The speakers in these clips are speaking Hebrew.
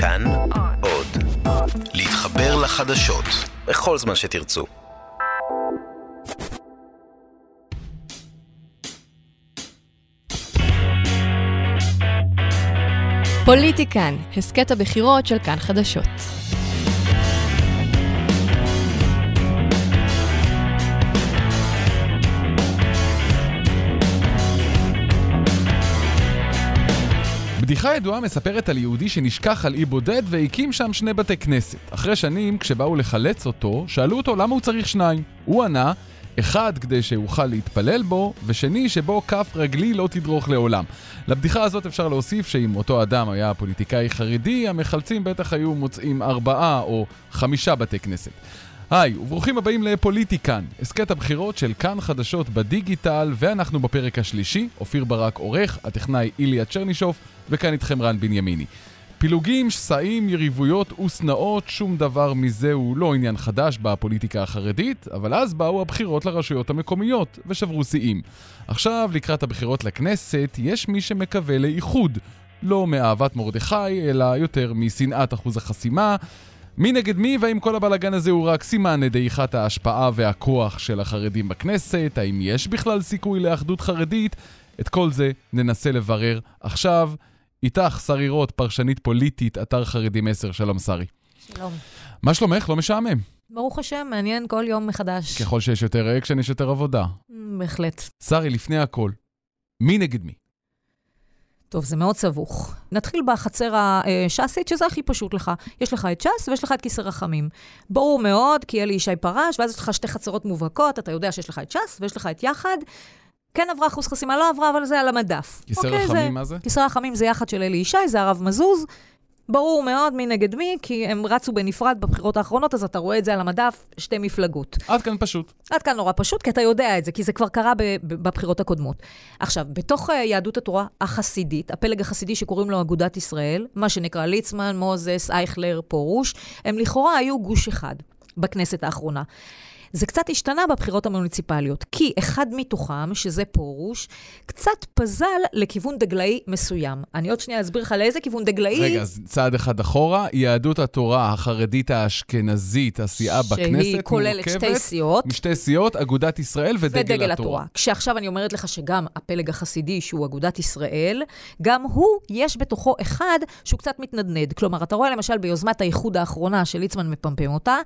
כאן עוד. להתחבר לחדשות בכל זמן שתרצו. פוליטיקן, הסכת הבחירות של כאן חדשות. בדיחה ידועה מספרת על יהודי שנשכח על אי בודד והקים שם שני בתי כנסת. אחרי שנים, כשבאו לחלץ אותו, שאלו אותו למה הוא צריך שניים. הוא ענה, אחד כדי שאוכל להתפלל בו, ושני שבו כף רגלי לא תדרוך לעולם. לבדיחה הזאת אפשר להוסיף שאם אותו אדם היה פוליטיקאי חרדי, המחלצים בטח היו מוצאים ארבעה או חמישה בתי כנסת. היי, וברוכים הבאים לפוליטיקן, הסכת הבחירות של כאן חדשות בדיגיטל, ואנחנו בפרק השלישי, אופיר ברק עורך, הטכנאי איליה צ'רנישוף, וכאן איתכם רן בנימיני. פילוגים, שסעים, יריבויות ושנאות, שום דבר מזה הוא לא עניין חדש בפוליטיקה החרדית, אבל אז באו הבחירות לרשויות המקומיות ושברו שיאים. עכשיו, לקראת הבחירות לכנסת, יש מי שמקווה לאיחוד. לא מאהבת מרדכי, אלא יותר משנאת אחוז החסימה. מי נגד מי, והאם כל הבלאגן הזה הוא רק סימן לדעיכת ההשפעה והכוח של החרדים בכנסת? האם יש בכלל סיכוי לאחדות חרדית? את כל זה ננסה לברר עכשיו. איתך, שרי רוט, פרשנית פוליטית, אתר חרדים 10, שלום שרי. שלום. מה שלומך? לא משעמם. ברוך השם, מעניין כל יום מחדש. ככל שיש יותר אקשן, יש יותר עבודה. בהחלט. שרי, לפני הכל, מי נגד מי? טוב, זה מאוד סבוך. נתחיל בחצר הש"סית, שזה הכי פשוט לך. יש לך את ש"ס ויש לך את כיסא רחמים. ברור מאוד, כי אלי ישי פרש, ואז יש לך שתי חצרות מובהקות, אתה יודע שיש לך את ש"ס ויש לך את יחד. כן עברה אחוז חסימה, לא עברה, אבל זה על המדף. כיסא אוקיי, רחמים, זה, מה זה? כיסא רחמים זה יחד של אלי ישי, זה הרב מזוז. ברור מאוד מי נגד מי, כי הם רצו בנפרד בבחירות האחרונות, אז אתה רואה את זה על המדף, שתי מפלגות. עד כאן פשוט. עד כאן נורא פשוט, כי אתה יודע את זה, כי זה כבר קרה בבחירות הקודמות. עכשיו, בתוך uh, יהדות התורה החסידית, הפלג החסידי שקוראים לו אגודת ישראל, מה שנקרא ליצמן, מוזס, אייכלר, פרוש, הם לכאורה היו גוש אחד בכנסת האחרונה. זה קצת השתנה בבחירות המוניציפליות, כי אחד מתוכם, שזה פרוש, קצת פזל לכיוון דגלאי מסוים. אני עוד שנייה אסביר לך לאיזה כיוון דגלאי. רגע, אז צעד אחד אחורה, יהדות התורה החרדית האשכנזית, הסיעה בכנסת, שהיא כוללת שתי מורכבת סיעות. משתי סיעות, אגודת ישראל ודגל, ודגל התורה. כשעכשיו אני אומרת לך שגם הפלג החסידי, שהוא אגודת ישראל, גם הוא, יש בתוכו אחד שהוא קצת מתנדנד. כלומר, אתה רואה למשל ביוזמת האיחוד האחרונה שליצמן מפמפם אותה,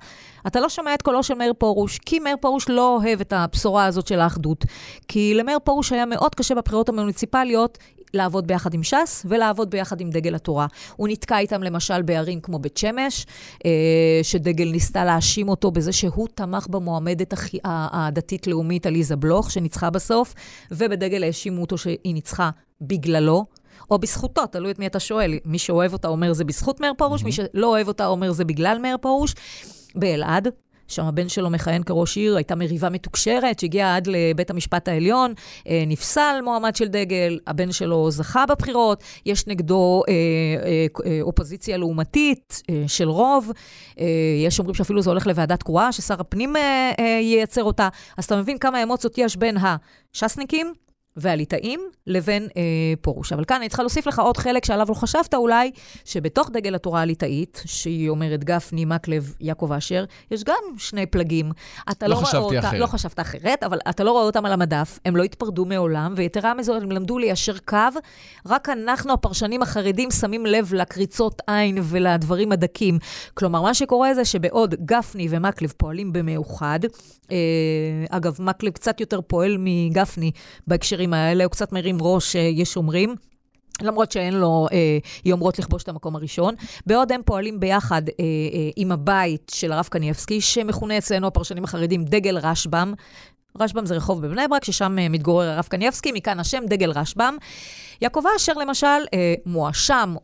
אתה לא שומע את קולו של מאיר פרוש, כי מאיר פרוש לא אוהב את הבשורה הזאת של האחדות. כי למאיר פרוש היה מאוד קשה בבחירות המוניציפליות לעבוד ביחד עם ש"ס ולעבוד ביחד עם דגל התורה. הוא נתקע איתם למשל בערים כמו בית שמש, אה, שדגל ניסתה להאשים אותו בזה שהוא תמך במועמדת הדתית-לאומית עליזה בלוך, שניצחה בסוף, ובדגל האשימו אותו שהיא ניצחה בגללו. או בזכותו, תלוי את מי אתה שואל. מי שאוהב אותה אומר זה בזכות מאיר פרוש, מי שלא אוהב אותה אומר זה בגלל מאיר פרוש. באלעד, שם הבן שלו מכהן כראש עיר, הייתה מריבה מתוקשרת שהגיעה עד לבית המשפט העליון, אה, נפסל מועמד של דגל, הבן שלו זכה בבחירות, יש נגדו אה, אה, אה, אופוזיציה לעומתית אה, של רוב, אה, יש אומרים שאפילו זה הולך לוועדת קרואה, ששר הפנים אה, אה, ייצר אותה, אז אתה מבין כמה אמוציות יש בין הש"סניקים והליטאים לבין אה, פרוש. אבל כאן אני צריכה להוסיף לך עוד חלק שעליו לא חשבת אולי, שבתוך דגל התורה הליטאית, שהיא אומרת גפני, מקלב, יעקב אשר, יש גם שני פלגים. אתה לא רואה חשבתי אותה, אחרת. לא חשבת אחרת, אבל אתה לא רואה אותם על המדף, הם לא התפרדו מעולם, ויתרה מזו, הם למדו ליישר קו. רק אנחנו, הפרשנים החרדים, שמים לב לקריצות עין ולדברים הדקים. כלומר, מה שקורה זה שבעוד גפני ומקלב פועלים במאוחד, אה, אגב, מקלב קצת יותר פועל מגפני בהקשרים האלה, הוא קצת מרים ראש, אה, יש אומרים. למרות שאין לו אה, יומרות לכבוש את המקום הראשון. בעוד הם פועלים ביחד אה, אה, עם הבית של הרב קניבסקי, שמכונה אצלנו הפרשנים החרדים דגל רשב"ם. רשב"ם זה רחוב בבני ברק, ששם אה, מתגורר הרב קניבסקי, מכאן השם דגל רשב"ם. יעקב אשר למשל אה, מואשם,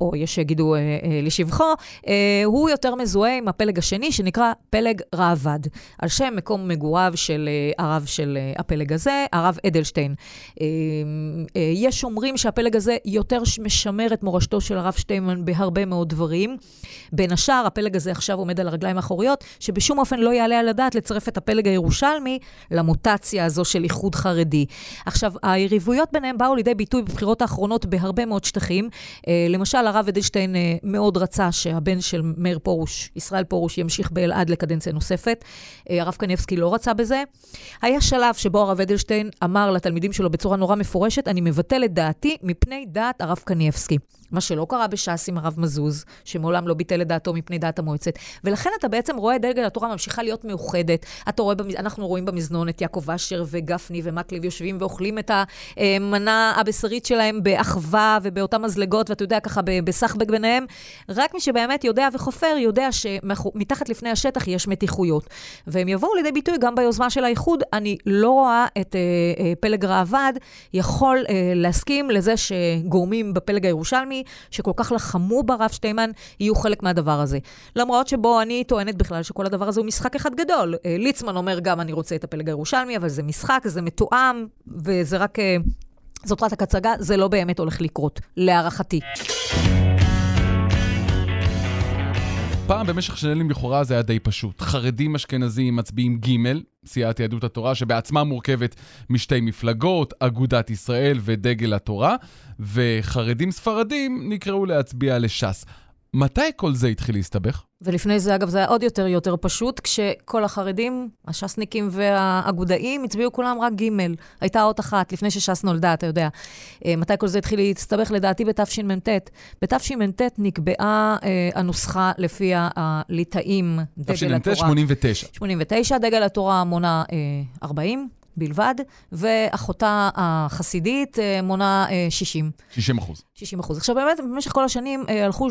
או יש שיגידו אה, אה, לשבחו, אה, הוא יותר מזוהה עם הפלג השני, שנקרא פלג ראב"ד, על שם מקום מגוריו של אה, הרב של אה, הפלג הזה, הרב אדלשטיין. אה, אה, יש אומרים שהפלג הזה יותר משמר את מורשתו של הרב שטיינמן בהרבה מאוד דברים. בין השאר, הפלג הזה עכשיו עומד על הרגליים האחוריות, שבשום אופן לא יעלה על הדעת לצרף את הפלג הירושלמי למוטציה הזו של איחוד חרדי. עכשיו, היריבויות ביניהם באו לידי ביטוי בבחירות האחרונות בהרבה מאוד שטחים. אה, למשל, הרב אדלשטיין אה, מאוד רצה שהבן של מאיר פרוש, ישראל פרוש, ימשיך באלעד לקדנציה נוספת. אה, הרב קניבסקי לא רצה בזה. היה שלב שבו הרב אדלשטיין אמר לתלמידים שלו בצורה נורא מפורשת, אני מבטל את דעתי מפני דעת הרב קניבסקי. מה שלא קרה בש"ס עם הרב מזוז, שמעולם לא ביטל את דעתו מפני דעת המועצת. ולכן אתה בעצם רואה את דגל התורה ממשיכה להיות מאוחדת. אתה רואה. אנחנו רואים במזנון את יעקב אשר וגפני ומקלב יושבים ואוכלים את המנה הבשרית שלהם באחווה ובאותן מזלגות, ואתה יודע, ככה בסחבק ביניהם. רק מי שבאמת יודע וחופר, יודע שמתחת לפני השטח יש מתיחויות. והם יבואו לידי ביטוי גם ביוזמה של האיחוד. אני לא רואה את אה, אה, פלג ראב"ד יכול אה, להסכים לזה שגורמים בפלג הירושלמי שכל כך לחמו ברב שטיימן, יהיו חלק מהדבר הזה. למרות שבו אני טוענת בכלל שכל הדבר הזה הוא משחק אחד גדול. אה, ליצמן אומר גם, אני רוצה את הפלג הירושלמי, אבל זה משחק, זה מתואם, וזה רק... זאת רק הצגה, זה לא באמת הולך לקרות, להערכתי. פעם במשך שנים לכאורה זה היה די פשוט. חרדים אשכנזים מצביעים ג', סיעת יהדות התורה, שבעצמה מורכבת משתי מפלגות, אגודת ישראל ודגל התורה, וחרדים ספרדים נקראו להצביע לש"ס. מתי כל זה התחיל להסתבך? ולפני זה, אגב, זה היה עוד יותר יותר פשוט, כשכל החרדים, הש"סניקים והאגודאים, הצביעו כולם רק ג'. הייתה אות אחת, לפני שש"ס נולדה, אתה יודע. אה, מתי כל זה התחיל להסתבך? לדעתי בתשמ"ט. בתשמ"ט נקבעה אה, הנוסחה לפי הליטאים, דגל התורה. תשמ"ט 89. 89, דגל התורה מונה אה, 40. בלבד, ואחותה החסידית אה, מונה 60. אה, 60 אחוז. 60 אחוז. עכשיו, באמת, במשך כל השנים אה, הלכו,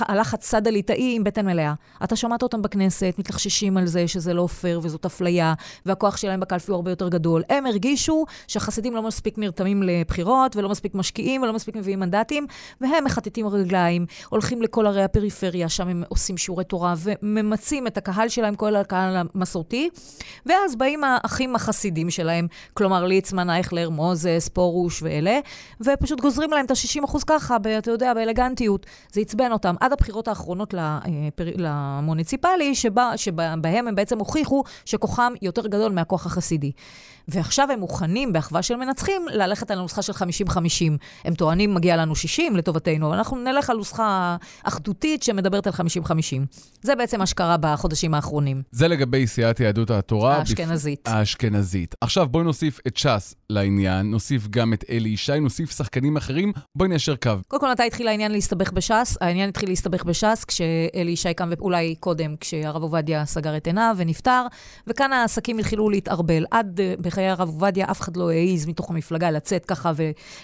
הלך הצד הליטאי עם בטן מלאה. אתה שמעת אותם בכנסת, מתלחששים על זה שזה לא פייר וזאת אפליה, והכוח שלהם בקלפי הוא הרבה יותר גדול. הם הרגישו שהחסידים לא מספיק נרתמים לבחירות, ולא מספיק משקיעים, ולא מספיק מביאים מנדטים, והם מחטטים רגליים, הולכים לכל ערי הפריפריה, שם הם עושים שיעורי תורה, וממצים את הקהל שלהם, כל הקהל המסורתי, ואז באים האחים. החסידים שלהם, כלומר ליצמן, אייכלר, מוזס, פרוש ואלה, ופשוט גוזרים להם את ה-60% ככה, ב, אתה יודע, באלגנטיות. זה עצבן אותם. עד הבחירות האחרונות לפר... למוניציפלי, שבה, שבהם הם בעצם הוכיחו שכוחם יותר גדול מהכוח החסידי. ועכשיו הם מוכנים, באחווה של מנצחים, ללכת על הנוסחה של 50-50. הם טוענים, מגיע לנו 60 לטובתנו, אבל אנחנו נלך על נוסחה אחדותית שמדברת על 50-50. זה בעצם מה שקרה בחודשים האחרונים. זה לגבי סיעת יהדות התורה. האשכנזית. בפ... האשכנזית. עכשיו בואי נוסיף את ש"ס לעניין, נוסיף גם את אלי ישי, נוסיף שחקנים אחרים, בואי ניישר קו. קודם כל, מתי התחיל העניין להסתבך בש"ס? העניין התחיל להסתבך בש"ס כשאלי ישי קם, ואולי קודם, כשהרב עובדיה סגר את עיניו ונפטר, וכאן העסקים התחילו להתערבל. עד uh, בחיי הרב עובדיה, אף אחד לא העז מתוך המפלגה לצאת ככה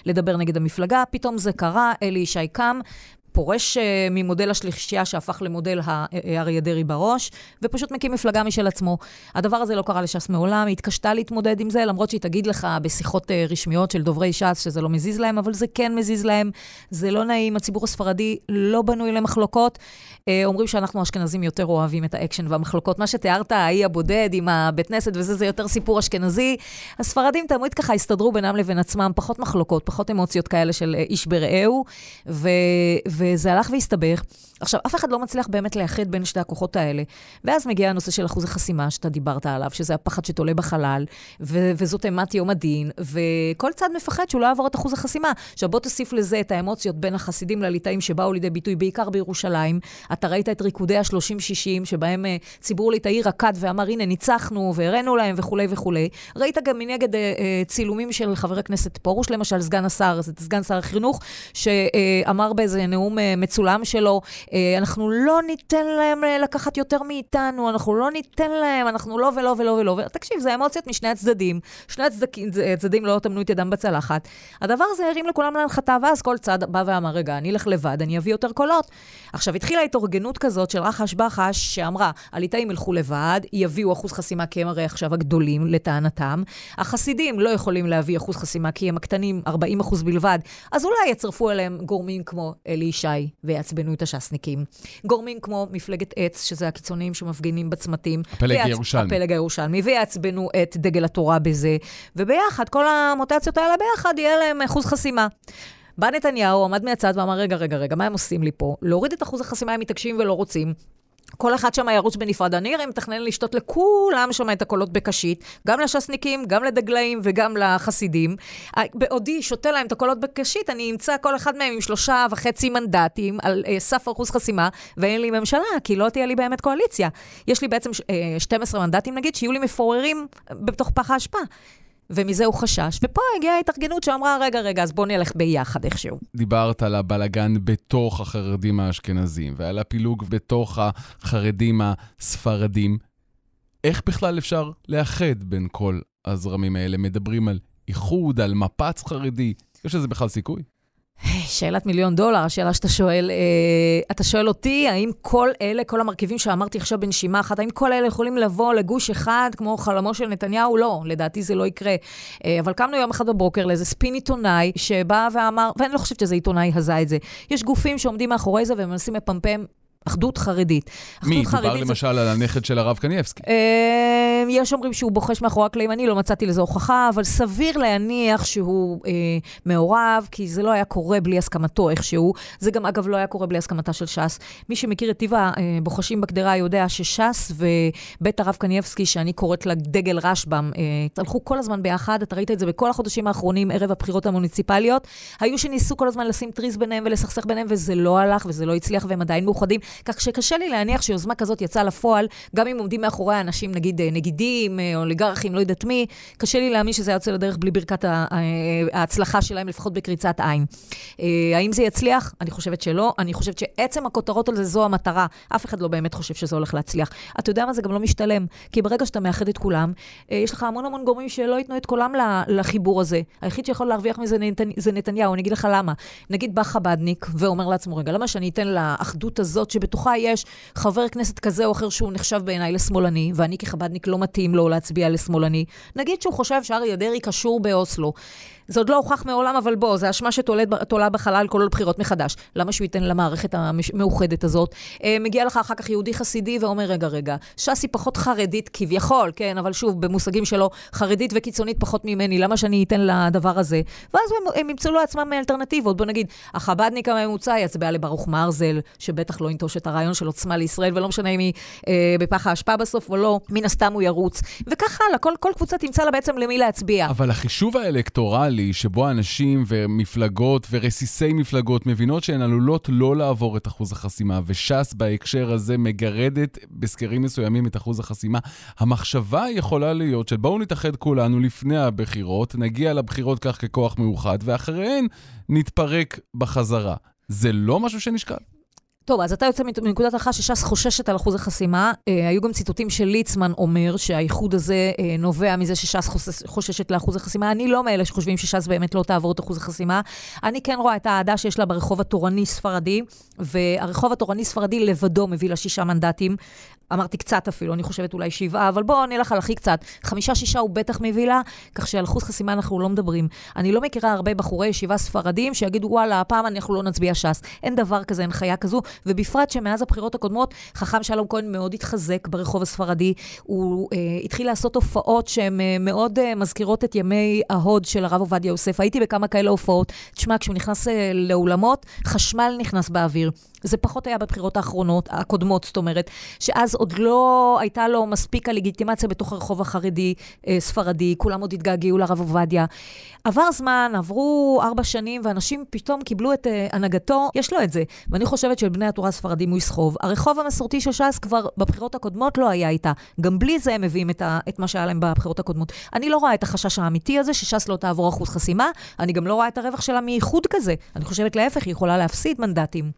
ולדבר נגד המפלגה. פתאום זה קרה, אלי ישי קם, פורש uh, ממודל השלישייה שהפך למודל האריה דרעי בראש, ופשוט מקים מפלגה משל עצמו. הדבר הזה לא קרה לש"ס מעולם, היא התקשתה להתמודד עם זה, למרות שהיא תגיד לך בשיחות רשמיות של דוברי ש"ס שזה לא מזיז להם, אבל זה כן מזיז להם, זה לא נעים, הציבור הספרדי לא בנוי למחלוקות. אומרים שאנחנו אשכנזים יותר אוהבים את האקשן והמחלוקות. מה שתיארת, האי הבודד עם הבית כנסת וזה, זה יותר סיפור אשכנזי. הספרדים תמיד ככה הסתדרו בינם לבין עצמם, פחות מחלוקות, פחות אמוציות כאלה של איש ברעהו, ו... ו- וזה הלך והסתבך. עכשיו, אף אחד לא מצליח באמת לאחד בין שתי הכוחות האלה. ואז מגיע הנושא של אחוז החסימה שאתה דיברת עליו, שזה הפחד שתולה בחלל, ו- וזאת אימת יום הדין, וכל צד מפחד שהוא לא יעבור את אחוז החסימה. עכשיו, בוא תוסיף לזה את האמוציות בין החסידים לליטאים שבאו לידי ביטוי, בעיקר בירושלים. אתה ראית את ריקודי ה-30-60, שבהם uh, ציבור ליטאי רקד ואמר, הנה, ניצחנו, והראינו להם וכולי וכולי. ראית גם מנגד uh, uh, צילומים של חבר הכנסת פרוש, למשל, סגן השר, סגן שר החינוך, שאמר באיזה נאום מצולם שלו, אנחנו לא ניתן להם אה, לקחת יותר מאיתנו, אנחנו לא ניתן להם, אנחנו לא ולא ולא ולא. תקשיב, זה אמוציות משני הצדדים. שני הצדדים לא טמנו את ידם בצלחת. הדבר הזה הרים לכולם להנחתה, ואז כל צד בא ואמר, רגע, אני אלך לבד, אני אביא יותר קולות. עכשיו, התחילה התארגנות כזאת של רחש בחש, שאמרה, הליטאים ילכו לבד, יביאו אחוז חסימה כי הם הרי עכשיו הגדולים, לטענתם. החסידים לא יכולים להביא אחוז חסימה כי הם הקטנים, 40 אחוז בלבד, אז אולי יצרפו אליהם גורמים כמו אלי ישי ויעצבנו את הש"סניקים. מפא"יניקים. גורמים כמו מפלגת עץ, שזה הקיצונים שמפגינים בצמתים. הפלג. הירושלמי. הפלג הירושלמי, ויעצבנו את דגל התורה בזה. וביחד, כל המוטציות האלה ביחד, יהיה להם אחוז חסימה. בא נתניהו, עמד מהצד ואמר, רגע, רגע, רגע, מה הם עושים לי פה? להוריד את אחוז החסימה הם מתעקשים ולא רוצים. כל אחד שם ירוץ בנפרד. אני הרי מתכנן לשתות לכולם שם את הקולות בקשית, גם לש"סניקים, גם לדגלאים וגם לחסידים. אה, בעודי שותה להם את הקולות בקשית, אני אמצא כל אחד מהם עם שלושה וחצי מנדטים על אה, סף אחוז חסימה, ואין לי ממשלה, כי לא תהיה לי באמת קואליציה. יש לי בעצם אה, 12 מנדטים, נגיד, שיהיו לי מפוררים בתוך פח האשפה. ומזה הוא חשש. ופה הגיעה ההתארגנות שאמרה, רגע, רגע, אז בואו נלך ביחד איכשהו. דיברת על הבלגן בתוך החרדים האשכנזים, ועל הפילוג בתוך החרדים הספרדים. איך בכלל אפשר לאחד בין כל הזרמים האלה? מדברים על איחוד, על מפץ חרדי, יש לזה בכלל סיכוי? שאלת מיליון דולר, השאלה שאתה שואל. אה, אתה שואל אותי, האם כל אלה, כל המרכיבים שאמרתי עכשיו בנשימה אחת, האם כל אלה יכולים לבוא לגוש אחד כמו חלומו של נתניהו? לא, לדעתי זה לא יקרה. אה, אבל קמנו יום אחד בבוקר לאיזה ספין עיתונאי שבא ואמר, ואני לא חושבת שזה עיתונאי הזה את זה, יש גופים שעומדים מאחורי זה ומנסים לפמפם אחדות חרדית. מי? דובר למשל על הנכד של הרב קנייבסקי. אה, יש אומרים שהוא בוחש מאחורי הקלעים, אני לא מצאתי לזה הוכחה, אבל סביר להניח שהוא אה, מעורב, כי זה לא היה קורה בלי הסכמתו איכשהו. זה גם, אגב, לא היה קורה בלי הסכמתה של ש"ס. מי שמכיר את טיב הבוחשים בגדרה יודע שש"ס ובית הרב קנייבסקי, שאני קוראת לה דגל רשב"ם, אה, הלכו כל הזמן ביחד, אתה ראית את זה בכל החודשים האחרונים, ערב הבחירות המוניציפליות. היו שניסו כל הזמן לשים טריז ביניהם ולסכסך ביניהם, וזה לא הלך וזה לא הצליח, והם עדיין מאוחדים. כך שקשה לי להניח שיוזמה כזאת יצאה לפועל, גם אם עומדים מאחורי אנשים, נגיד אה, נגידים, אה, אוליגרכים, לא יודעת מי, קשה לי להאמין שזה יוצא לדרך בלי ברכת אה, ההצלחה שלהם, לפחות בקריצת עין. האם זה יצליח? אני חושבת שלא. אני חושבת שעצם הכותרות על זה זו המטרה. אף אחד לא באמת חושב שזה הולך להצליח. אתה יודע מה? זה גם לא משתלם. כי ברגע שאתה מאחד את כולם, יש לך המון המון גורמים שלא ייתנו את קולם לחיבור הזה. היחיד שיכול להרוויח מזה זה נתניהו. אני אגיד לך למה. נגיד בא חבדניק ואומר לעצמו, רגע, למה שאני אתן לאחדות הזאת שבתוכה יש חבר כנסת כזה או אחר שהוא נחשב בעיניי לשמאלני, ואני כחבדניק לא מתאים לו להצביע לשמאלני, נגיד שהוא חושב שאריה דרעי קשור באוסלו. זה עוד לא הוכח מעולם, אבל בוא, זו אשמה שתולה בחלל כל הבחירות מחדש. למה שהוא ייתן למערכת המאוחדת הזאת? אה, מגיע לך אחר כך יהודי חסידי ואומר, רגע, רגע, ש"ס היא פחות חרדית כביכול, כן, אבל שוב, במושגים שלו, חרדית וקיצונית פחות ממני, למה שאני אתן לדבר הזה? ואז הם, הם ימצאו לעצמם אלטרנטיבות. בוא נגיד, החב"דניק הממוצע יצביע לברוך מרזל, שבטח לא ינטוש את הרעיון של עוצמה לישראל, ולא משנה אם היא אה, בפח האשפה בסוף או לא, מן הסתם הוא ירוץ. וכך הלאה, כל, כל קבוצה תמצא לה בעצם למי להצביע. אבל החישוב האלקטורלי ריאלי שבו אנשים ומפלגות ורסיסי מפלגות מבינות שהן עלולות לא לעבור את אחוז החסימה, וש"ס בהקשר הזה מגרדת בסקרים מסוימים את אחוז החסימה, המחשבה יכולה להיות של בואו נתאחד כולנו לפני הבחירות, נגיע לבחירות כך ככוח מאוחד, ואחריהן נתפרק בחזרה. זה לא משהו שנשקל? טוב, אז אתה יוצא מנקודת הנחה שש"ס חוששת על אחוז החסימה. אה, היו גם ציטוטים של ליצמן אומר שהאיחוד הזה אה, נובע מזה שש"ס חוששת לאחוז החסימה. אני לא מאלה שחושבים שש"ס באמת לא תעבור את אחוז החסימה. אני כן רואה את האהדה שיש לה ברחוב התורני-ספרדי, והרחוב התורני-ספרדי לבדו מביא לה שישה מנדטים. אמרתי קצת אפילו, אני חושבת אולי שבעה, אבל בואו נלך על הכי קצת. חמישה-שישה הוא בטח מביא לה, כך שעל אחוז חסימה אנחנו לא מדברים. אני לא מכירה הרבה בחורי ישיבה ספרדים שיגידו, וואלה, הפעם אנחנו לא נצביע ש"ס. אין דבר כזה, אין חיה כזו, ובפרט שמאז הבחירות הקודמות, חכם שלום כהן מאוד התחזק ברחוב הספרדי. הוא אה, התחיל לעשות הופעות שהן אה, מאוד אה, מזכירות את ימי ההוד של הרב עובדיה יוסף. הייתי בכמה כאלה הופעות. תשמע, כשהוא נכנס אה, לאולמות, חשמל נכנס באוויר. זה פחות היה בבחירות האחרונות, הקודמות, זאת אומרת, שאז עוד לא הייתה לו מספיק הלגיטימציה בתוך הרחוב החרדי, אה, ספרדי, כולם עוד התגעגעו לרב עובדיה. עבר זמן, עברו ארבע שנים, ואנשים פתאום קיבלו את uh, הנהגתו, יש לו את זה. ואני חושבת שלבני התורה הספרדים הוא יסחוב. הרחוב המסורתי של ש"ס כבר בבחירות הקודמות לא היה איתה. גם בלי זה הם מביאים את, ה, את מה שהיה להם בבחירות הקודמות. אני לא רואה את החשש האמיתי הזה שש"ס לא תעבור אחוז חסימה, אני גם לא רואה את הרווח שלה מאיחוד כזה. אני חושבת להפך, היא יכולה להפסיד מנדטים.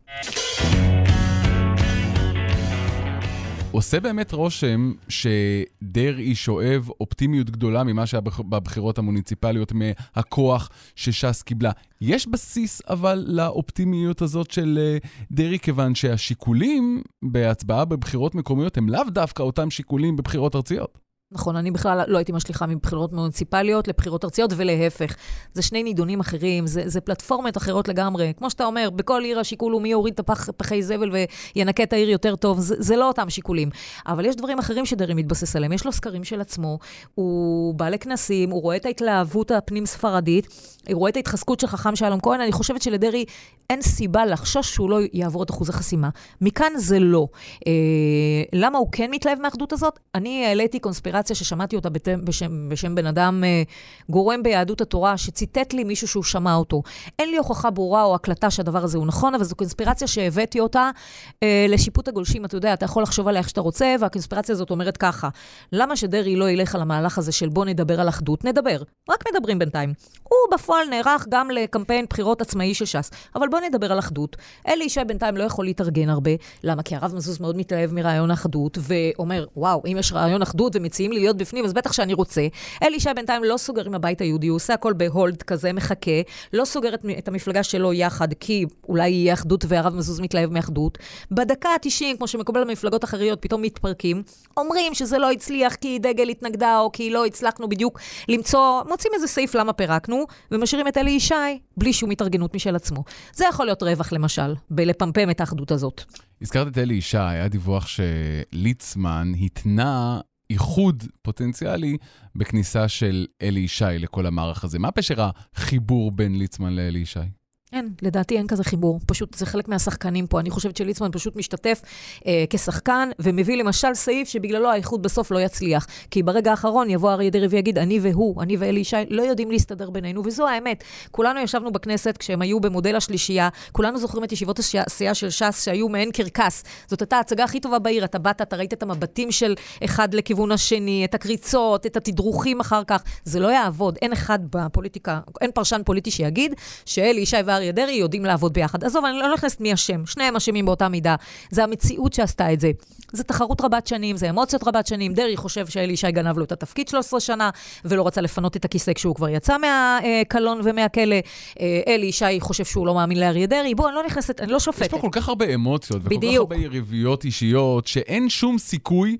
עושה באמת רושם שדרעי שואב אופטימיות גדולה ממה שהיה בבחירות המוניציפליות, מהכוח שש"ס קיבלה. יש בסיס אבל לאופטימיות הזאת של אה, דרעי, כיוון שהשיקולים בהצבעה בבחירות מקומיות הם לאו דווקא אותם שיקולים בבחירות ארציות. נכון, אני בכלל לא הייתי משליכה מבחירות מוניציפליות לבחירות ארציות, ולהפך. זה שני נידונים אחרים, זה, זה פלטפורמות אחרות לגמרי. כמו שאתה אומר, בכל עיר השיקול הוא מי יוריד את הפח, פחי זבל וינקה את העיר יותר טוב, זה, זה לא אותם שיקולים. אבל יש דברים אחרים שדרעי מתבסס עליהם. יש לו סקרים של עצמו, הוא בא לכנסים, הוא רואה את ההתלהבות הפנים-ספרדית, הוא רואה את ההתחזקות של חכם שלום כהן. אני חושבת שלדרעי אין סיבה לחשוש שהוא לא יעבור את אחוז החסימה. מכאן זה לא. אה, למה הוא כן מתלהב מהאחדות הזאת? אני העליתי קונספירציה ששמעתי אותה בתם, בשם, בשם בן אדם אה, גורם ביהדות התורה, שציטט לי מישהו שהוא שמע אותו. אין לי הוכחה ברורה או הקלטה שהדבר הזה הוא נכון, אבל זו קונספירציה שהבאתי אותה אה, לשיפוט הגולשים. אתה יודע, אתה יכול לחשוב עליה איך שאתה רוצה, והקונספירציה הזאת אומרת ככה, למה שדרעי לא ילך על המהלך הזה של בוא נדבר על אחדות? נדבר. רק מדברים בינתיים. הוא בפועל נערך גם לקמפיין בחירות עצמאי של ש"ס. אבל בוא נדבר על אחדות. אלי ישי בינתיים לא יכול להתארגן הרבה. למה? כי הרב מזוז מאוד מתלהב מרעיון אחדות, ואומר, וואו, אם יש רעיון אחדות ומציעים לי להיות בפנים, אז בטח שאני רוצה. אלי ישי בינתיים לא סוגר עם הבית היהודי, הוא עושה הכל בהולד כזה, מחכה, לא סוגר את, את המפלגה שלו יחד, כי אולי יהיה אחדות והרב מזוז מתלהב מאחדות. בדקה ה-90, כמו שמקובל במפלגות אחריות, פתאום מתפרקים. אומרים שזה לא הצליח כי דגל התנגדה, או כי לא הצלחנו בדיוק למצוא, מוצאים איזה סעיף למה פירקנו, ומשאירים את אלי ישי בלי שום התארגנות משל עצמו. זה יכול להיות רווח, למשל, בלפמפם את האחדות הזאת. הזכרת את אלי ישי, היה דיווח שליצמן התנה איחוד פוטנציאלי בכניסה של אלי ישי לכל המערך הזה. מה פשר החיבור בין ליצמן לאלי ישי? אין, לדעתי אין כזה חיבור. פשוט זה חלק מהשחקנים פה. אני חושבת שליצמן פשוט משתתף אה, כשחקן, ומביא למשל סעיף שבגללו האיחוד בסוף לא יצליח. כי ברגע האחרון יבוא אריה דרעי ויגיד, אני והוא, אני ואלי ישי, לא יודעים להסתדר בינינו, וזו האמת. כולנו ישבנו בכנסת כשהם היו במודל השלישייה, כולנו זוכרים את ישיבות הסיעה של ש"ס שהיו מעין קרקס. זאת הייתה ההצגה הכי טובה בעיר. אתה באת, אתה ראית את המבטים של אחד לכיוון השני, את הקריצות, את התדרוכים אחר כך. זה לא יעבוד. אין אחד בפוליטיקה, אין פרשן פוליטי שיגיד שאלי ישי ואריה דרעי יודעים לעבוד ביחד. עזוב, אני לא נכנסת מי אשם, שניהם אשמים באותה מידה. זה המציאות שעשתה את זה. זה תחרות רבת שנים, זה אמוציות רבת שנים. דרעי חושב שאלי ישי גנב לו את התפקיד 13 שנה, ולא רצה לפנות את הכיסא כשהוא כבר יצא מהקלון ומהכלא. אה, אלי ישי חושב שהוא לא מאמין לאריה דרעי. בוא, אני לא נכנסת, אני לא שופטת. יש פה כל כך הרבה אמוציות, וכל כך הרבה יריביות אישיות, שאין שום סיכוי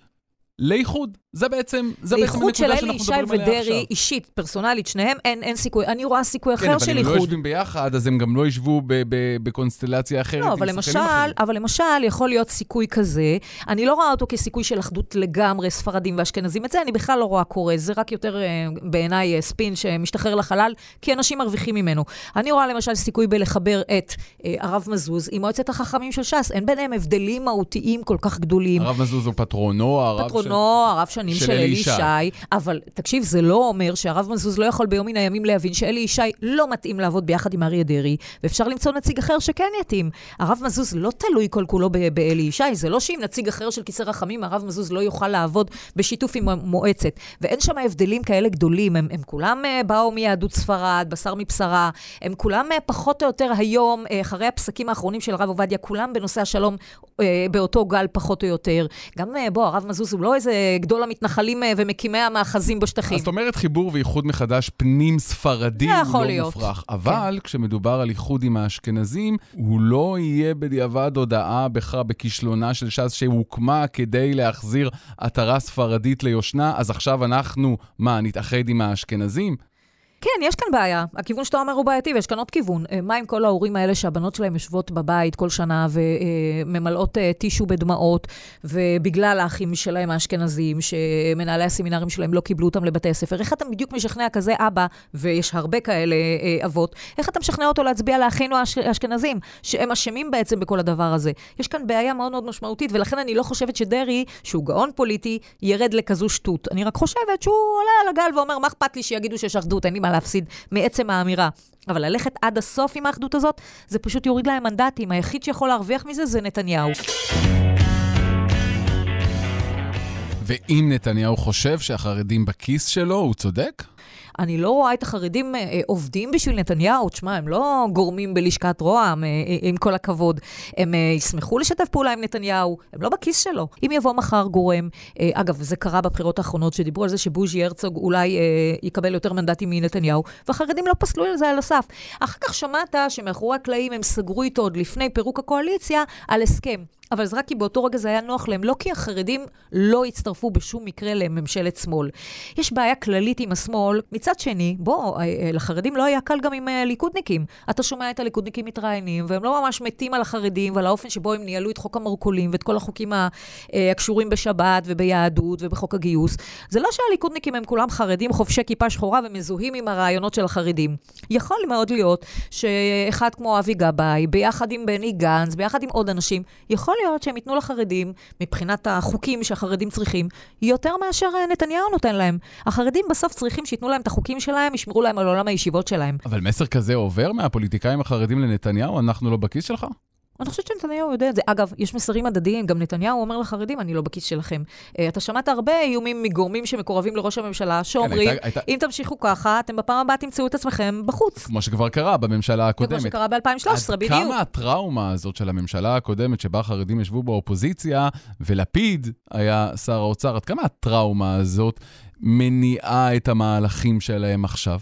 לאיחוד. זה בעצם, זה בעצם הנקודה שאנחנו מדברים עליה עכשיו. לאיחוד של אלי ישי ודרעי, אישית, פרסונלית, שניהם, אין, אין סיכוי. אני רואה סיכוי אחר כן, של איחוד. איחוד. כן, אבל הם לא יושבים ביחד, אז הם גם לא ישבו בקונסטלציה אחרת לא, אבל למשל. אבל למשל, יכול להיות סיכוי כזה. אני לא רואה אותו כסיכוי של אחדות לגמרי, ספרדים ואשכנזים. את זה אני בכלל לא רואה קורה. זה רק יותר אה, בעיניי אה, ספין שמשתחרר לחלל, כי אנשים מרוויחים ממנו. אני רואה למשל סיכוי בלחבר את אה, הרב מזוז עם מועצת החכמים של ש"ס. אין ביניהם הבדלים מהותיים כל כך גדולים. הרב מזוז הוא פטרונו, הרב פטרונו, של... הרב שנים של, של אלי ישי. ישי, אבל תקשיב, זה לא אומר שהרב מזוז לא יכול ביום מן הימים להבין שאלי ישי לא מתאים לעבוד ביחד עם אריה דרעי, ואפשר למצוא נציג אחר שכן יתאים. הרב מזוז לא תלוי כל כולו באלי ישי, זה לא שאם נציג אחר של כיסא רחמים, הרב מזוז לא יוכל לעבוד בשיתוף עם המועצת. ואין שם הבדלים כאלה גדולים, הם, הם כולם uh, באו מיהדות ספרד, בשר מבשרה, הם כולם uh, פחות או יותר היום, uh, אחרי הפסקים האחרונים של הרב עובדיה, כולם בנושא השלום באותו גל פחות או יותר. גם, בוא, הרב מזוז הוא לא איזה גדול המתנחלים uh, ומקימי המאחזים בשטחים. אז זאת אומרת חיבור ואיחוד מחדש פנים-ספרדי הוא לא להיות. מופרך. אבל כן. כשמדובר על איחוד עם האשכנזים, הוא לא יהיה בדיעבד הודעה בך בכישלונה של ש"ס שהוקמה כדי להחזיר עטרה ספרדית ליושנה, אז עכשיו אנחנו, מה, נתאחד עם האשכנזים? כן, יש כאן בעיה. הכיוון שאתה אומר הוא בעייתי, ויש כאן עוד כיוון. אה, מה עם כל ההורים האלה שהבנות שלהם יושבות בבית כל שנה וממלאות אה, טישו בדמעות, ובגלל האחים שלהם האשכנזים, שמנהלי הסמינרים שלהם לא קיבלו אותם לבתי הספר, איך אתה בדיוק משכנע כזה אבא, ויש הרבה כאלה אה, אבות, איך אתה משכנע אותו להצביע לאחינו האשכנזים, שהם אשמים בעצם בכל הדבר הזה? יש כאן בעיה מאוד מאוד משמעותית, ולכן אני לא חושבת שדרעי, שהוא גאון פוליטי, ירד לכזו שטות. אני רק חושבת שהוא עולה על הגל ואומר, מה אכפת לי שיגידו שיש אחדות, אין לי מה להפסיד מעצם האמירה. אבל ללכת עד הסוף עם האחדות הזאת, זה פשוט יוריד להם מנדטים. היחיד שיכול להרוויח מזה זה נתניהו. ואם נתניהו חושב שהחרדים בכיס שלו, הוא צודק? אני לא רואה את החרדים אה, עובדים בשביל נתניהו. תשמע, הם לא גורמים בלשכת רוה"מ, אה, אה, עם כל הכבוד. הם אה, ישמחו לשתף פעולה עם נתניהו, הם לא בכיס שלו. אם יבוא מחר גורם, אה, אגב, זה קרה בבחירות האחרונות, שדיברו על זה שבוז'י הרצוג אולי אה, יקבל יותר מנדטים מנתניהו, והחרדים לא פסלו על זה על הסף. אחר כך שמעת שמאחורי הקלעים הם סגרו איתו עוד לפני פירוק הקואליציה על הסכם. אבל זה רק כי באותו רגע זה היה נוח להם, לא כי החרדים לא הצטרפו בשום מקרה לממשלת שמאל. יש בעיה כללית עם השמאל. מצד שני, בוא, אה, אה, לחרדים לא היה קל גם עם אה, ליכודניקים. אתה שומע את הליכודניקים מתראיינים, והם לא ממש מתים על החרדים ועל האופן שבו הם ניהלו את חוק המרכולים ואת כל החוקים הקשורים בשבת וביהדות ובחוק הגיוס. זה לא שהליכודניקים הם כולם חרדים חובשי כיפה שחורה ומזוהים עם הרעיונות של החרדים. יכול מאוד להיות שאחד כמו אבי גבאי, ביחד עם בני גנץ, ביחד עם עוד אנשים, יכול להיות שהם ייתנו לחרדים, מבחינת החוקים שהחרדים צריכים, יותר מאשר נתניהו נותן להם. החרדים בסוף צריכים שייתנו להם את החוקים שלהם, ישמרו להם על עולם הישיבות שלהם. אבל מסר כזה עובר מהפוליטיקאים החרדים לנתניהו? אנחנו לא בכיס שלך? אני חושבת שנתניהו יודע את זה. אגב, יש מסרים הדדיים, גם נתניהו אומר לחרדים, אני לא בכיס שלכם. Uh, אתה שמעת הרבה איומים מגורמים שמקורבים לראש הממשלה, שאומרים, כן, הייתה... אם תמשיכו ככה, אתם בפעם הבאה תמצאו את עצמכם בחוץ. כמו שכבר קרה בממשלה הקודמת. כמו שקרה ב-2013, בדיוק. עד כמה הטראומה הזאת של הממשלה הקודמת, שבה החרדים ישבו באופוזיציה, ולפיד היה שר האוצר, עד כמה הטראומה הזאת מניעה את המהלכים שלהם עכשיו?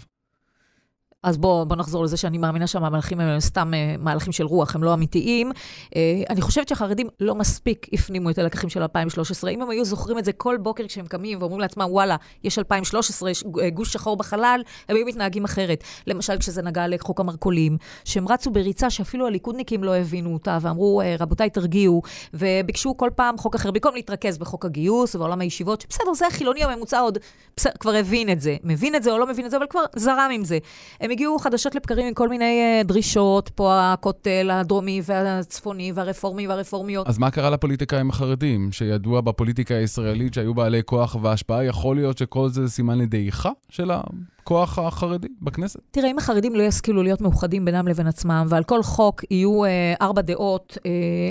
אז בואו בוא נחזור לזה שאני מאמינה שהמהלכים הם סתם uh, מהלכים של רוח, הם לא אמיתיים. Uh, אני חושבת שהחרדים לא מספיק הפנימו את הלקחים של 2013. אם הם היו זוכרים את זה כל בוקר כשהם קמים ואומרים לעצמם, וואלה, יש 2013, יש אה, גוש שחור בחלל, הם היו מתנהגים אחרת. למשל, כשזה נגע לחוק המרכולים, שהם רצו בריצה שאפילו הליכודניקים לא הבינו אותה, ואמרו, רבותיי, תרגיעו, וביקשו כל פעם חוק אחר, במקום להתרכז בחוק הגיוס ובעולם הישיבות, שבסדר, זה החילוני הממוצע עוד בסדר, כבר הבין את זה. מבין את זה או לא מבין את זה, אבל כבר זרם עם זה. הם הגיעו חדשות לבקרים עם כל מיני uh, דרישות, פה הכותל הדרומי והצפוני והרפורמי והרפורמיות. אז מה קרה לפוליטיקאים החרדים, שידוע בפוליטיקה הישראלית שהיו בעלי כוח והשפעה? יכול להיות שכל זה סימן לדעיכה של ה... הכוח החרדי בכנסת? תראה, אם החרדים לא ישכילו להיות מאוחדים בינם לבין עצמם, ועל כל חוק יהיו אה, ארבע דעות, אה,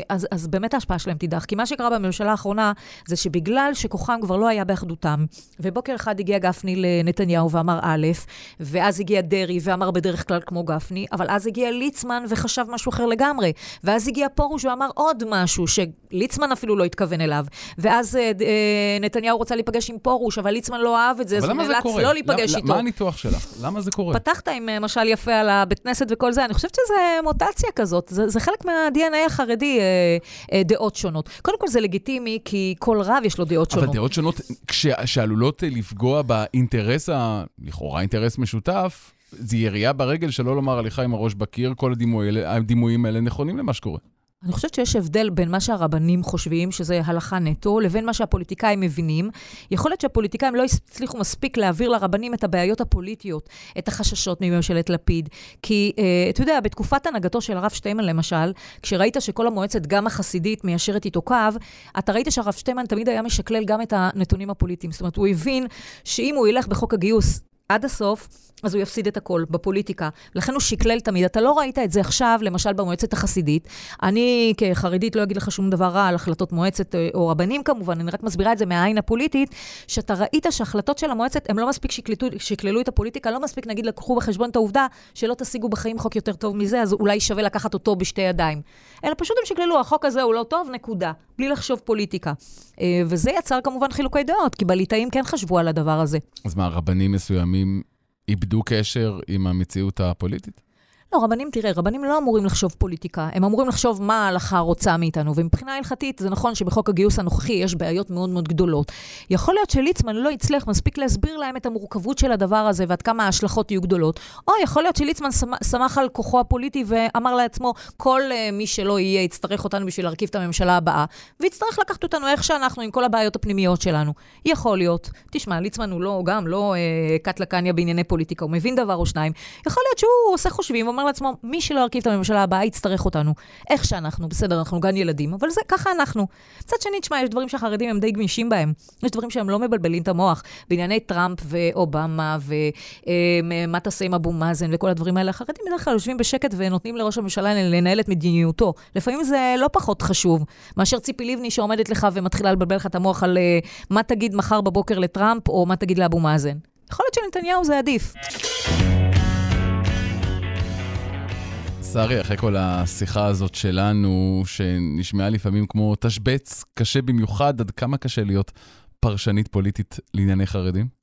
אז, אז באמת ההשפעה שלהם תידח. כי מה שקרה בממשלה האחרונה, זה שבגלל שכוחם כבר לא היה באחדותם, ובוקר אחד הגיע גפני לנתניהו ואמר א', ואז הגיע דרעי ואמר בדרך כלל כמו גפני, אבל אז הגיע ליצמן וחשב משהו אחר לגמרי, ואז הגיע פרוש ואמר עוד משהו שליצמן אפילו לא התכוון אליו, ואז אה, אה, נתניהו רוצה להיפגש עם פרוש, אבל ליצמן לא אהב את זה, אז הוא נאלץ לא להיפגש איתו. מה הניתוח שלך? למה זה קורה? פתחת עם אה, משל יפה על הבית כנסת וכל זה, אני חושבת שזה מוטציה כזאת, זה, זה חלק מה-DNA החרדי, אה, אה, דעות שונות. קודם כל זה לגיטימי, כי כל רב יש לו דעות שונות. אבל דעות שונות כש, שעלולות אה, לפגוע באינטרס, ה... לכאורה אינטרס משותף, זה ירייה ברגל, שלא לומר הליכה עם הראש בקיר, כל הדימויים האלה נכונים למה שקורה. אני חושבת שיש הבדל בין מה שהרבנים חושבים, שזה הלכה נטו, לבין מה שהפוליטיקאים מבינים. יכול להיות שהפוליטיקאים לא הצליחו מספיק להעביר לרבנים את הבעיות הפוליטיות, את החששות מממשלת לפיד. כי, אה, אתה יודע, בתקופת הנהגתו של הרב שטיימן, למשל, כשראית שכל המועצת, גם החסידית, מיישרת איתו קו, אתה ראית שהרב שטיימן תמיד היה משקלל גם את הנתונים הפוליטיים. זאת אומרת, הוא הבין שאם הוא ילך בחוק הגיוס עד הסוף, אז הוא יפסיד את הכל בפוליטיקה. לכן הוא שקלל תמיד. אתה לא ראית את זה עכשיו, למשל במועצת החסידית. אני כחרדית לא אגיד לך שום דבר רע על החלטות מועצת, אה, או רבנים כמובן, אני רק מסבירה את זה מהעין הפוליטית, שאתה ראית שהחלטות של המועצת, הם לא מספיק שקלטו, שקללו את הפוליטיקה, לא מספיק, נגיד, לקחו בחשבון את העובדה שלא תשיגו בחיים חוק יותר טוב מזה, אז אולי שווה לקחת אותו בשתי ידיים. אלא פשוט הם שקללו, החוק הזה הוא לא טוב, נקודה. בלי לחשוב פוליטיקה. אה, וזה יצר כמובן חילוקי דעות, כי בליטאים כן חשבו על הדבר הזה. אז מה, רבנים מסוימים איבדו קשר עם המציאות הפוליטית? לא, רבנים, תראה, רבנים לא אמורים לחשוב פוליטיקה, הם אמורים לחשוב מה ההלכה רוצה מאיתנו, ומבחינה הלכתית זה נכון שבחוק הגיוס הנוכחי יש בעיות מאוד מאוד גדולות. יכול להיות שליצמן לא הצליח מספיק להסביר להם את המורכבות של הדבר הזה ועד כמה ההשלכות יהיו גדולות, או יכול להיות שליצמן שמח על כוחו הפוליטי ואמר לעצמו, כל uh, מי שלא יהיה יצטרך אותנו בשביל להרכיב את הממשלה הבאה, ויצטרך לקחת אותנו איך שאנחנו עם כל הבעיות הפנימיות שלנו. יכול להיות. תשמע, ליצמן הוא לא, גם לא uh, קט לקניה בענייני פוליטיקה, הוא מבין דבר או שניים. יכול להיות שהוא עושה חושבים, אומר לעצמו, מי שלא ירכיב את הממשלה הבאה יצטרך אותנו. איך שאנחנו, בסדר, אנחנו גן ילדים, אבל זה, ככה אנחנו. מצד שני, תשמע, יש דברים שהחרדים הם די גמישים בהם. יש דברים שהם לא מבלבלים את המוח. בענייני טראמפ ואובמה, ומה תעשה עם אבו מאזן וכל הדברים האלה, החרדים בדרך כלל יושבים בשקט ונותנים לראש הממשלה לנהל את מדיניותו. לפעמים זה לא פחות חשוב מאשר ציפי לבני שעומדת לך ומתחילה לבלבל לך את המוח על uh, מה תגיד מחר בבוקר לטראמפ, או מה תגיד לאבו מאזן. יכול להיות שלנתניהו זה עדיף. שרי, אחרי כל השיחה הזאת שלנו, שנשמעה לפעמים כמו תשבץ קשה במיוחד, עד כמה קשה להיות פרשנית פוליטית לענייני חרדים?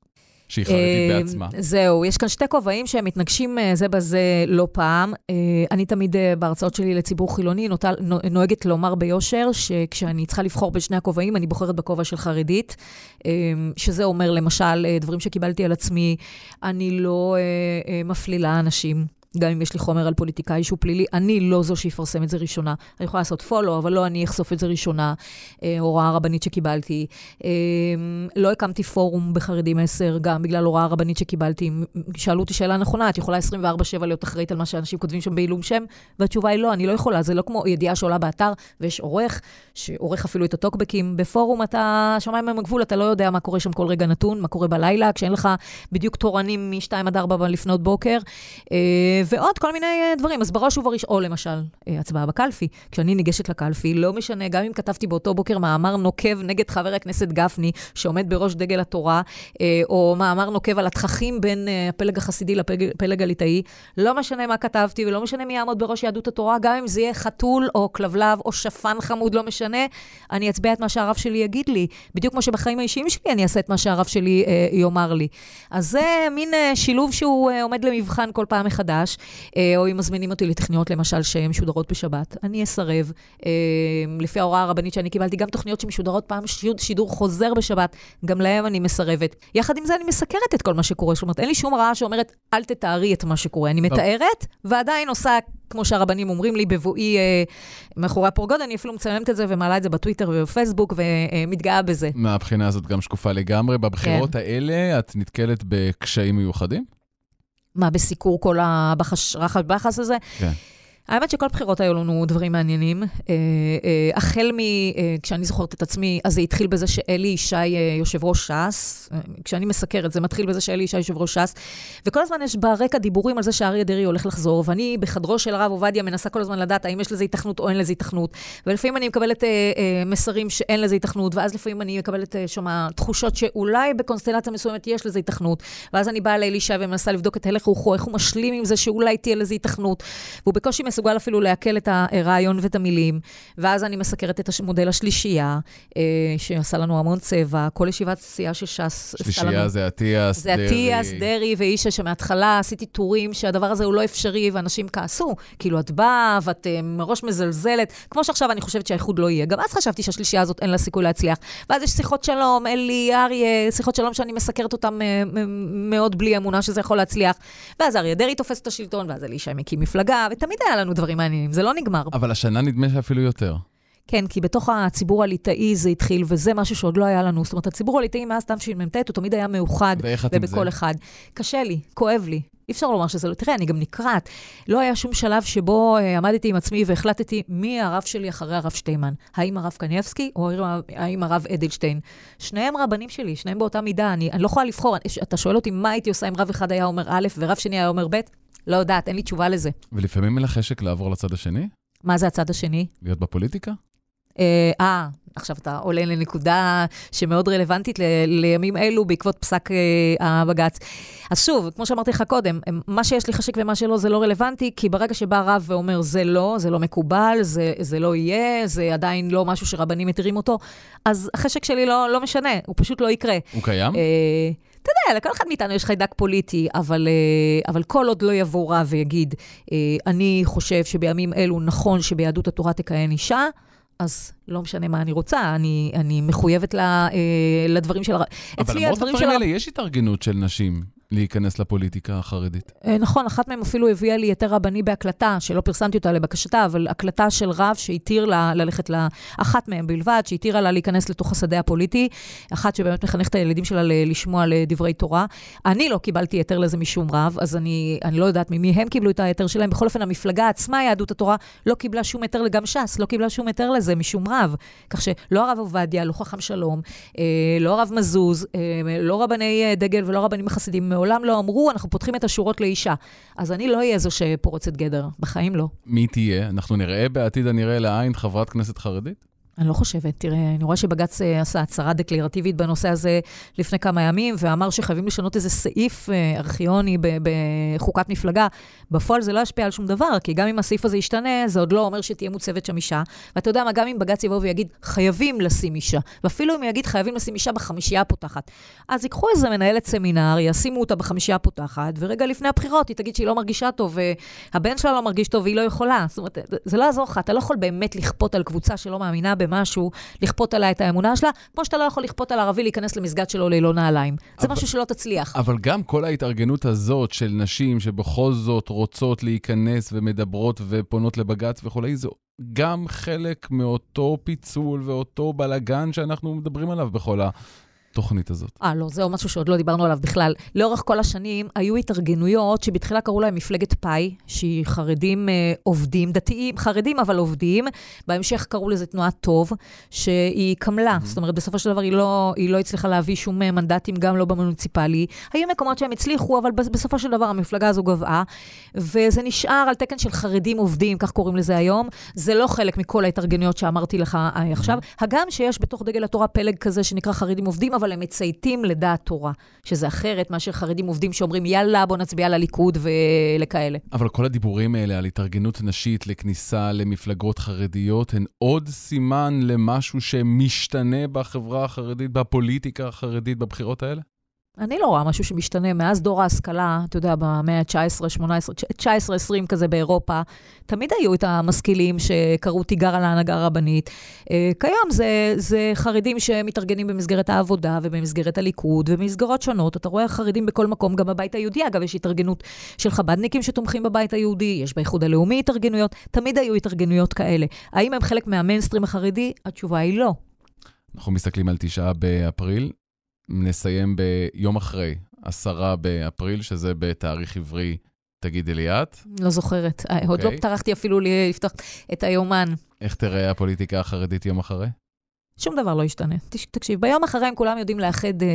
שהיא חרדית אה, בעצמה. זהו, יש כאן שתי כובעים שהם מתנגשים אה, זה בזה לא פעם. אה, אני תמיד בהרצאות שלי לציבור חילוני נוהגת לומר ביושר, שכשאני צריכה לבחור בין שני הכובעים, אני בוחרת בכובע של חרדית, שזה אומר למשל דברים שקיבלתי על עצמי, אני לא מפלילה אנשים. גם אם יש לי חומר על פוליטיקאי שהוא פלילי, אני לא זו שיפרסם את זה ראשונה. אני יכולה לעשות פולו, אבל לא אני אחשוף את זה ראשונה. אה, הוראה רבנית שקיבלתי. אה, לא הקמתי פורום בחרדים 10, גם בגלל הוראה רבנית שקיבלתי. שאלו אותי שאלה נכונה, את יכולה 24-7 להיות אחראית על מה שאנשים כותבים שם בעילום שם? והתשובה היא לא, אני לא יכולה. זה לא כמו ידיעה שעולה באתר, ויש עורך, שעורך אפילו את הטוקבקים. בפורום אתה, שמיים הם הגבול, אתה לא יודע מה קורה שם כל רגע נתון, מה קורה בלילה, כשאין לך בדיוק תורנים מ-2 עד 4 לפנות בוקר. אה, ועוד כל מיני אה, דברים. אז בראש ובראש, או למשל, אה, הצבעה בקלפי. כשאני ניגשת לקלפי, לא משנה, גם אם כתבתי באותו בוקר מאמר נוקב נגד חבר הכנסת גפני, שעומד בראש דגל התורה, אה, או מאמר נוקב על התככים בין הפלג החסידי לפלג הליטאי, לא משנה מה כתבתי ולא משנה מי יעמוד בראש יהדות התורה, גם אם זה יהיה חתול או כלבלב או שפן חמוד, לא משנה, אני אצביע את מה שהרב שלי יגיד לי. בדיוק כמו שבחיים האישיים שלי אני אעשה את מה שהרב שלי יאמר לי. אז זה מין שילוב שהוא עומד למבחן כל פעם מחדש. אה, או אם מזמינים אותי לתוכניות, למשל, שהן משודרות בשבת, אני אסרב. אה, לפי ההוראה הרבנית שאני קיבלתי, גם תוכניות שמשודרות פעם שידור חוזר בשבת, גם להם אני מסרבת. יחד עם זה אני מסקרת את כל מה שקורה. זאת אומרת, אין לי שום רעה שאומרת, אל תתארי את מה שקורה. אני מתארת, ועדיין עושה... כמו שהרבנים אומרים לי, בבואי אה, מאחורי הפורגוד, אני אפילו מצלמת את זה ומעלה את זה בטוויטר ובפייסבוק ומתגאה בזה. מהבחינה הזאת גם שקופה לגמרי. בבחירות כן. האלה את נתקלת בקשיים מיוחדים? מה, בסיקור כל הבחש, רחש הזה? כן. האמת שכל בחירות היו לנו דברים מעניינים. אה, אה, החל מ... אה, כשאני זוכרת את עצמי, אז זה התחיל בזה שאלי ישי יושב ראש ש"ס. כשאני מסקרת, זה מתחיל בזה שאלי ישי יושב ראש ש"ס. וכל הזמן יש ברקע דיבורים על זה שאריה דרעי הולך לחזור, ואני בחדרו של הרב עובדיה מנסה כל הזמן לדעת האם יש לזה התכנות או אין לזה התכנות. ולפעמים אני מקבלת מסרים שאין לזה התכנות, ואז לפעמים אני מקבלת שמה תחושות שאולי בקונסטלציה מסוימת יש לזה התכנות. ואז אני באה לאלי ישי ומנסה לבדוק את הלך רוחו, איך הוא משלים עם זה שאולי תהיה לזה התכנות. והוא בקושי מסוגל אפילו לעכל את הרעיון ואת המילים. ואז אני מסקרת את המודל השלישייה, אה, שעשה לנו המון צבע, כל ישיבת סיעה של ש"ס. שלישייה זה אטיאס, דרעי. זה אטיאס, דרעי ואישה, שמההתחלה עשיתי טורים שהדבר הזה הוא לא אפשרי, ואנשים כעסו. כאילו, את באה ואת אה, מראש מזלזלת, כמו שעכשיו אני חושבת שהאיחוד לא יהיה. גם אז חשבתי שהשלישייה הזאת אין לה סיכוי להצליח. ואז יש שיחות שלום, אלי, אריה, שיחות שלום שאני מסקרת אותן אה, מאוד בלי אמונה שזה יכול להצליח. ואז אריה דרעי תופס את השלטון, ואז אלישע מקים מפלגה, ותמיד היה לנו דברים מעניינים, זה לא נגמר. אבל השנה נדמה שאפילו יותר. כן, כי בתוך הציבור הליטאי זה התחיל, וזה משהו שעוד לא היה לנו. זאת אומרת, הציבור הליטאי מאז תשמ"ט, הוא תמיד היה מאוחד. ואיך את עם זה? ובכל אחד. קשה לי, כואב לי. אי אפשר לומר שזה לא... תראה, אני גם נקרעת. לא היה שום שלב שבו uh, עמדתי עם עצמי והחלטתי מי הרב שלי אחרי הרב שטיימן. האם הרב קניבסקי או האם הרב אדלשטיין. שניהם רבנים שלי, שניהם באותה מידה. אני, אני לא יכולה לבחור. אתה שואל אותי מה הייתי עושה אם רב אחד היה אומר א' ורב שני היה אומר ב'? לא יודעת, אין לי תשובה לזה. ולפעמים אין לך חשק לעבור לצד השני? מה זה הצד השני? להיות בפוליטיקה? אה, אה עכשיו אתה עולה לנקודה שמאוד רלוונטית ל- לימים אלו בעקבות פסק אה, הבג"ץ. אז שוב, כמו שאמרתי לך קודם, מה שיש לי חשק ומה שלא זה לא רלוונטי, כי ברגע שבא רב ואומר זה לא, זה לא מקובל, זה, זה לא יהיה, זה עדיין לא משהו שרבנים מתירים אותו, אז החשק שלי לא, לא משנה, הוא פשוט לא יקרה. הוא קיים? אה, אתה יודע, לכל אחד מאיתנו יש חיידק פוליטי, אבל, אה, אבל כל עוד לא יבוא רב ויגיד, אה, אני חושב שבימים אלו נכון שביהדות התורה תכהן אישה, אז לא משנה מה אני רוצה, אני, אני מחויבת ל, אה, לדברים של... אבל למרות הדברים האלה, יש התארגנות של נשים. להיכנס לפוליטיקה החרדית. אה, נכון, אחת מהן אפילו הביאה לי היתר רבני בהקלטה, שלא פרסמתי אותה לבקשתה, אבל הקלטה של רב שהתיר לה ללכת ל... אחת מהן בלבד, שהתירה לה להיכנס לתוך השדה הפוליטי, אחת שבאמת מחנכת את הילדים שלה לשמוע לדברי תורה. אני לא קיבלתי היתר לזה משום רב, אז אני, אני לא יודעת ממי הם קיבלו את ההיתר שלהם. בכל אופן, המפלגה עצמה, יהדות התורה, לא קיבלה שום היתר, גם ש"ס, לא קיבלה שום היתר לזה משום רב. כך שלא הרב עובדיה, לא חכם שלום, אה, לא הרב מזוז, אה, לא רבני דגל ולא רבנים לא אמרו, אנחנו פותחים את השורות לאישה. אז אני לא אהיה זו שפורצת גדר, בחיים לא. מי תהיה? אנחנו נראה בעתיד הנראה לעין חברת כנסת חרדית? אני לא חושבת. תראה, אני רואה שבג"ץ אה, עשה הצהרה דקלרטיבית בנושא הזה לפני כמה ימים, ואמר שחייבים לשנות איזה סעיף אה, ארכיוני בחוקת מפלגה. בפועל זה לא ישפיע על שום דבר, כי גם אם הסעיף הזה ישתנה, זה עוד לא אומר שתהיה מוצבת שם אישה. ואתה יודע מה, גם אם בג"ץ יבוא ויגיד, חייבים לשים אישה, ואפילו אם יגיד, חייבים לשים אישה בחמישייה הפותחת, אז ייקחו איזה מנהלת סמינר, ישימו אותה בחמישייה הפותחת, ורגע לפני הבחירות היא תגיד שהיא לא מרגישה טוב, והבן שלה לא מרגיש טוב והיא לא יכולה. זאת אומרת, זה לא יעזור לך, אתה לא יכול באמת לכפות על קבוצה שלא מאמינה במשהו, לכפות עליה את האמונה שלה, כמו שאתה לא יכול לכפות על ערבי להיכנס למסגד שלו ללא נעליים. זה משהו שלא תצליח. אבל גם כל ההתארגנות הזאת של נשים שבכל זאת רוצות להיכנס ומדברות ופונות לבג"ץ וכולי, זה גם חלק מאותו פיצול ואותו בלגן שאנחנו מדברים עליו בכל ה... התוכנית הזאת? אה, לא, זהו משהו שעוד לא דיברנו עליו בכלל. לאורך כל השנים היו התארגנויות שבתחילה קראו להם מפלגת פאי, שהיא חרדים אה, עובדים, דתיים, חרדים אבל עובדים. בהמשך קראו לזה תנועת טוב, שהיא קמלה. Mm-hmm. זאת אומרת, בסופו של דבר היא לא, היא לא הצליחה להביא שום אה, מנדטים, גם לא במוניציפלי. היו מקומות שהם הצליחו, אבל בסופו של דבר המפלגה הזו גבעה, וזה נשאר על תקן של חרדים עובדים, כך קוראים לזה היום. זה לא חלק מכל ההתארגנויות שאמרתי לך אה, עכשיו. הגם שיש בתוך דגל התורה פלג כזה שנקרא חרדים עובדים, אבל הם מצייתים לדעת תורה, שזה אחרת מאשר חרדים עובדים שאומרים, יאללה, בוא נצביע לליכוד ולכאלה. אבל כל הדיבורים האלה על התארגנות נשית לכניסה למפלגות חרדיות, הן עוד סימן למשהו שמשתנה בחברה החרדית, בפוליטיקה החרדית, בבחירות האלה? אני לא רואה משהו שמשתנה. מאז דור ההשכלה, אתה יודע, במאה ה-19, 18, 19, 20 כזה באירופה, תמיד היו את המשכילים שקראו תיגר על ההנהגה הרבנית. אה, כיום זה, זה חרדים שמתארגנים במסגרת העבודה ובמסגרת הליכוד ובמסגרות שונות. אתה רואה חרדים בכל מקום, גם בבית היהודי, אגב, יש התארגנות של חב"דניקים שתומכים בבית היהודי, יש באיחוד הלאומי התארגנויות, תמיד היו התארגנויות כאלה. האם הם חלק מהמיינסטרים החרדי? התשובה היא לא. אנחנו מסתכלים על תשעה באפריל, נסיים ביום אחרי, עשרה באפריל, שזה בתאריך עברי, תגידי לי את. לא זוכרת. Okay. עוד לא אוקיי. טרחתי אפילו לפתוח את היומן. איך תראה הפוליטיקה החרדית יום אחרי? שום דבר לא ישתנה. תקשיב, ביום אחרי הם כולם יודעים לאחד, אה,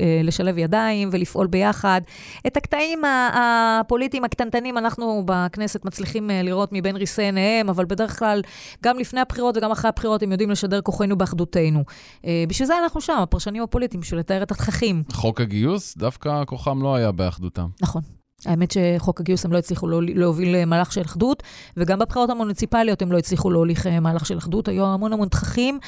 אה, לשלב ידיים ולפעול ביחד. את הקטעים הפוליטיים הקטנטנים אנחנו בכנסת מצליחים אה, לראות מבין ריסי עיניהם, אבל בדרך כלל, גם לפני הבחירות וגם אחרי הבחירות, הם יודעים לשדר כוחנו באחדותנו. אה, בשביל זה אנחנו שם, הפרשנים הפוליטיים, בשביל לתאר את התככים. חוק הגיוס, דווקא כוחם לא היה באחדותם. נכון. האמת שחוק הגיוס הם לא הצליחו להוביל אה, מהלך של אחדות, וגם בבחירות המוניציפליות הם לא הצליחו להוליך אה, מהלך של אחדות. היו המון המון תככים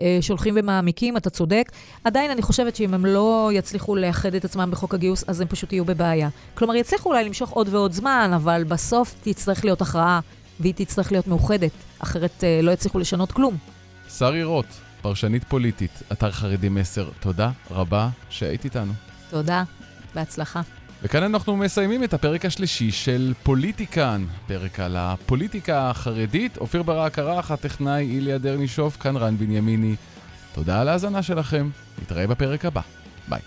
אה, שהולכים ומעמיקים, אתה צודק. עדיין אני חושבת שאם הם לא יצליחו לאחד את עצמם בחוק הגיוס, אז הם פשוט יהיו בבעיה. כלומר, יצליחו אולי למשוך עוד ועוד זמן, אבל בסוף תצטרך להיות הכרעה, והיא תצטרך להיות מאוחדת, אחרת לא יצליחו לשנות כלום. שרי רוט, פרשנית פוליטית, אתר חרדי מסר, תודה רבה שהיית איתנו. תודה, בהצלחה. וכאן אנחנו מסיימים את הפרק השלישי של פוליטיקן, פרק על הפוליטיקה החרדית. אופיר ברק ערך, הטכנאי איליה דרנישוב, כאן רן בנימיני. תודה על ההאזנה שלכם, נתראה בפרק הבא. ביי.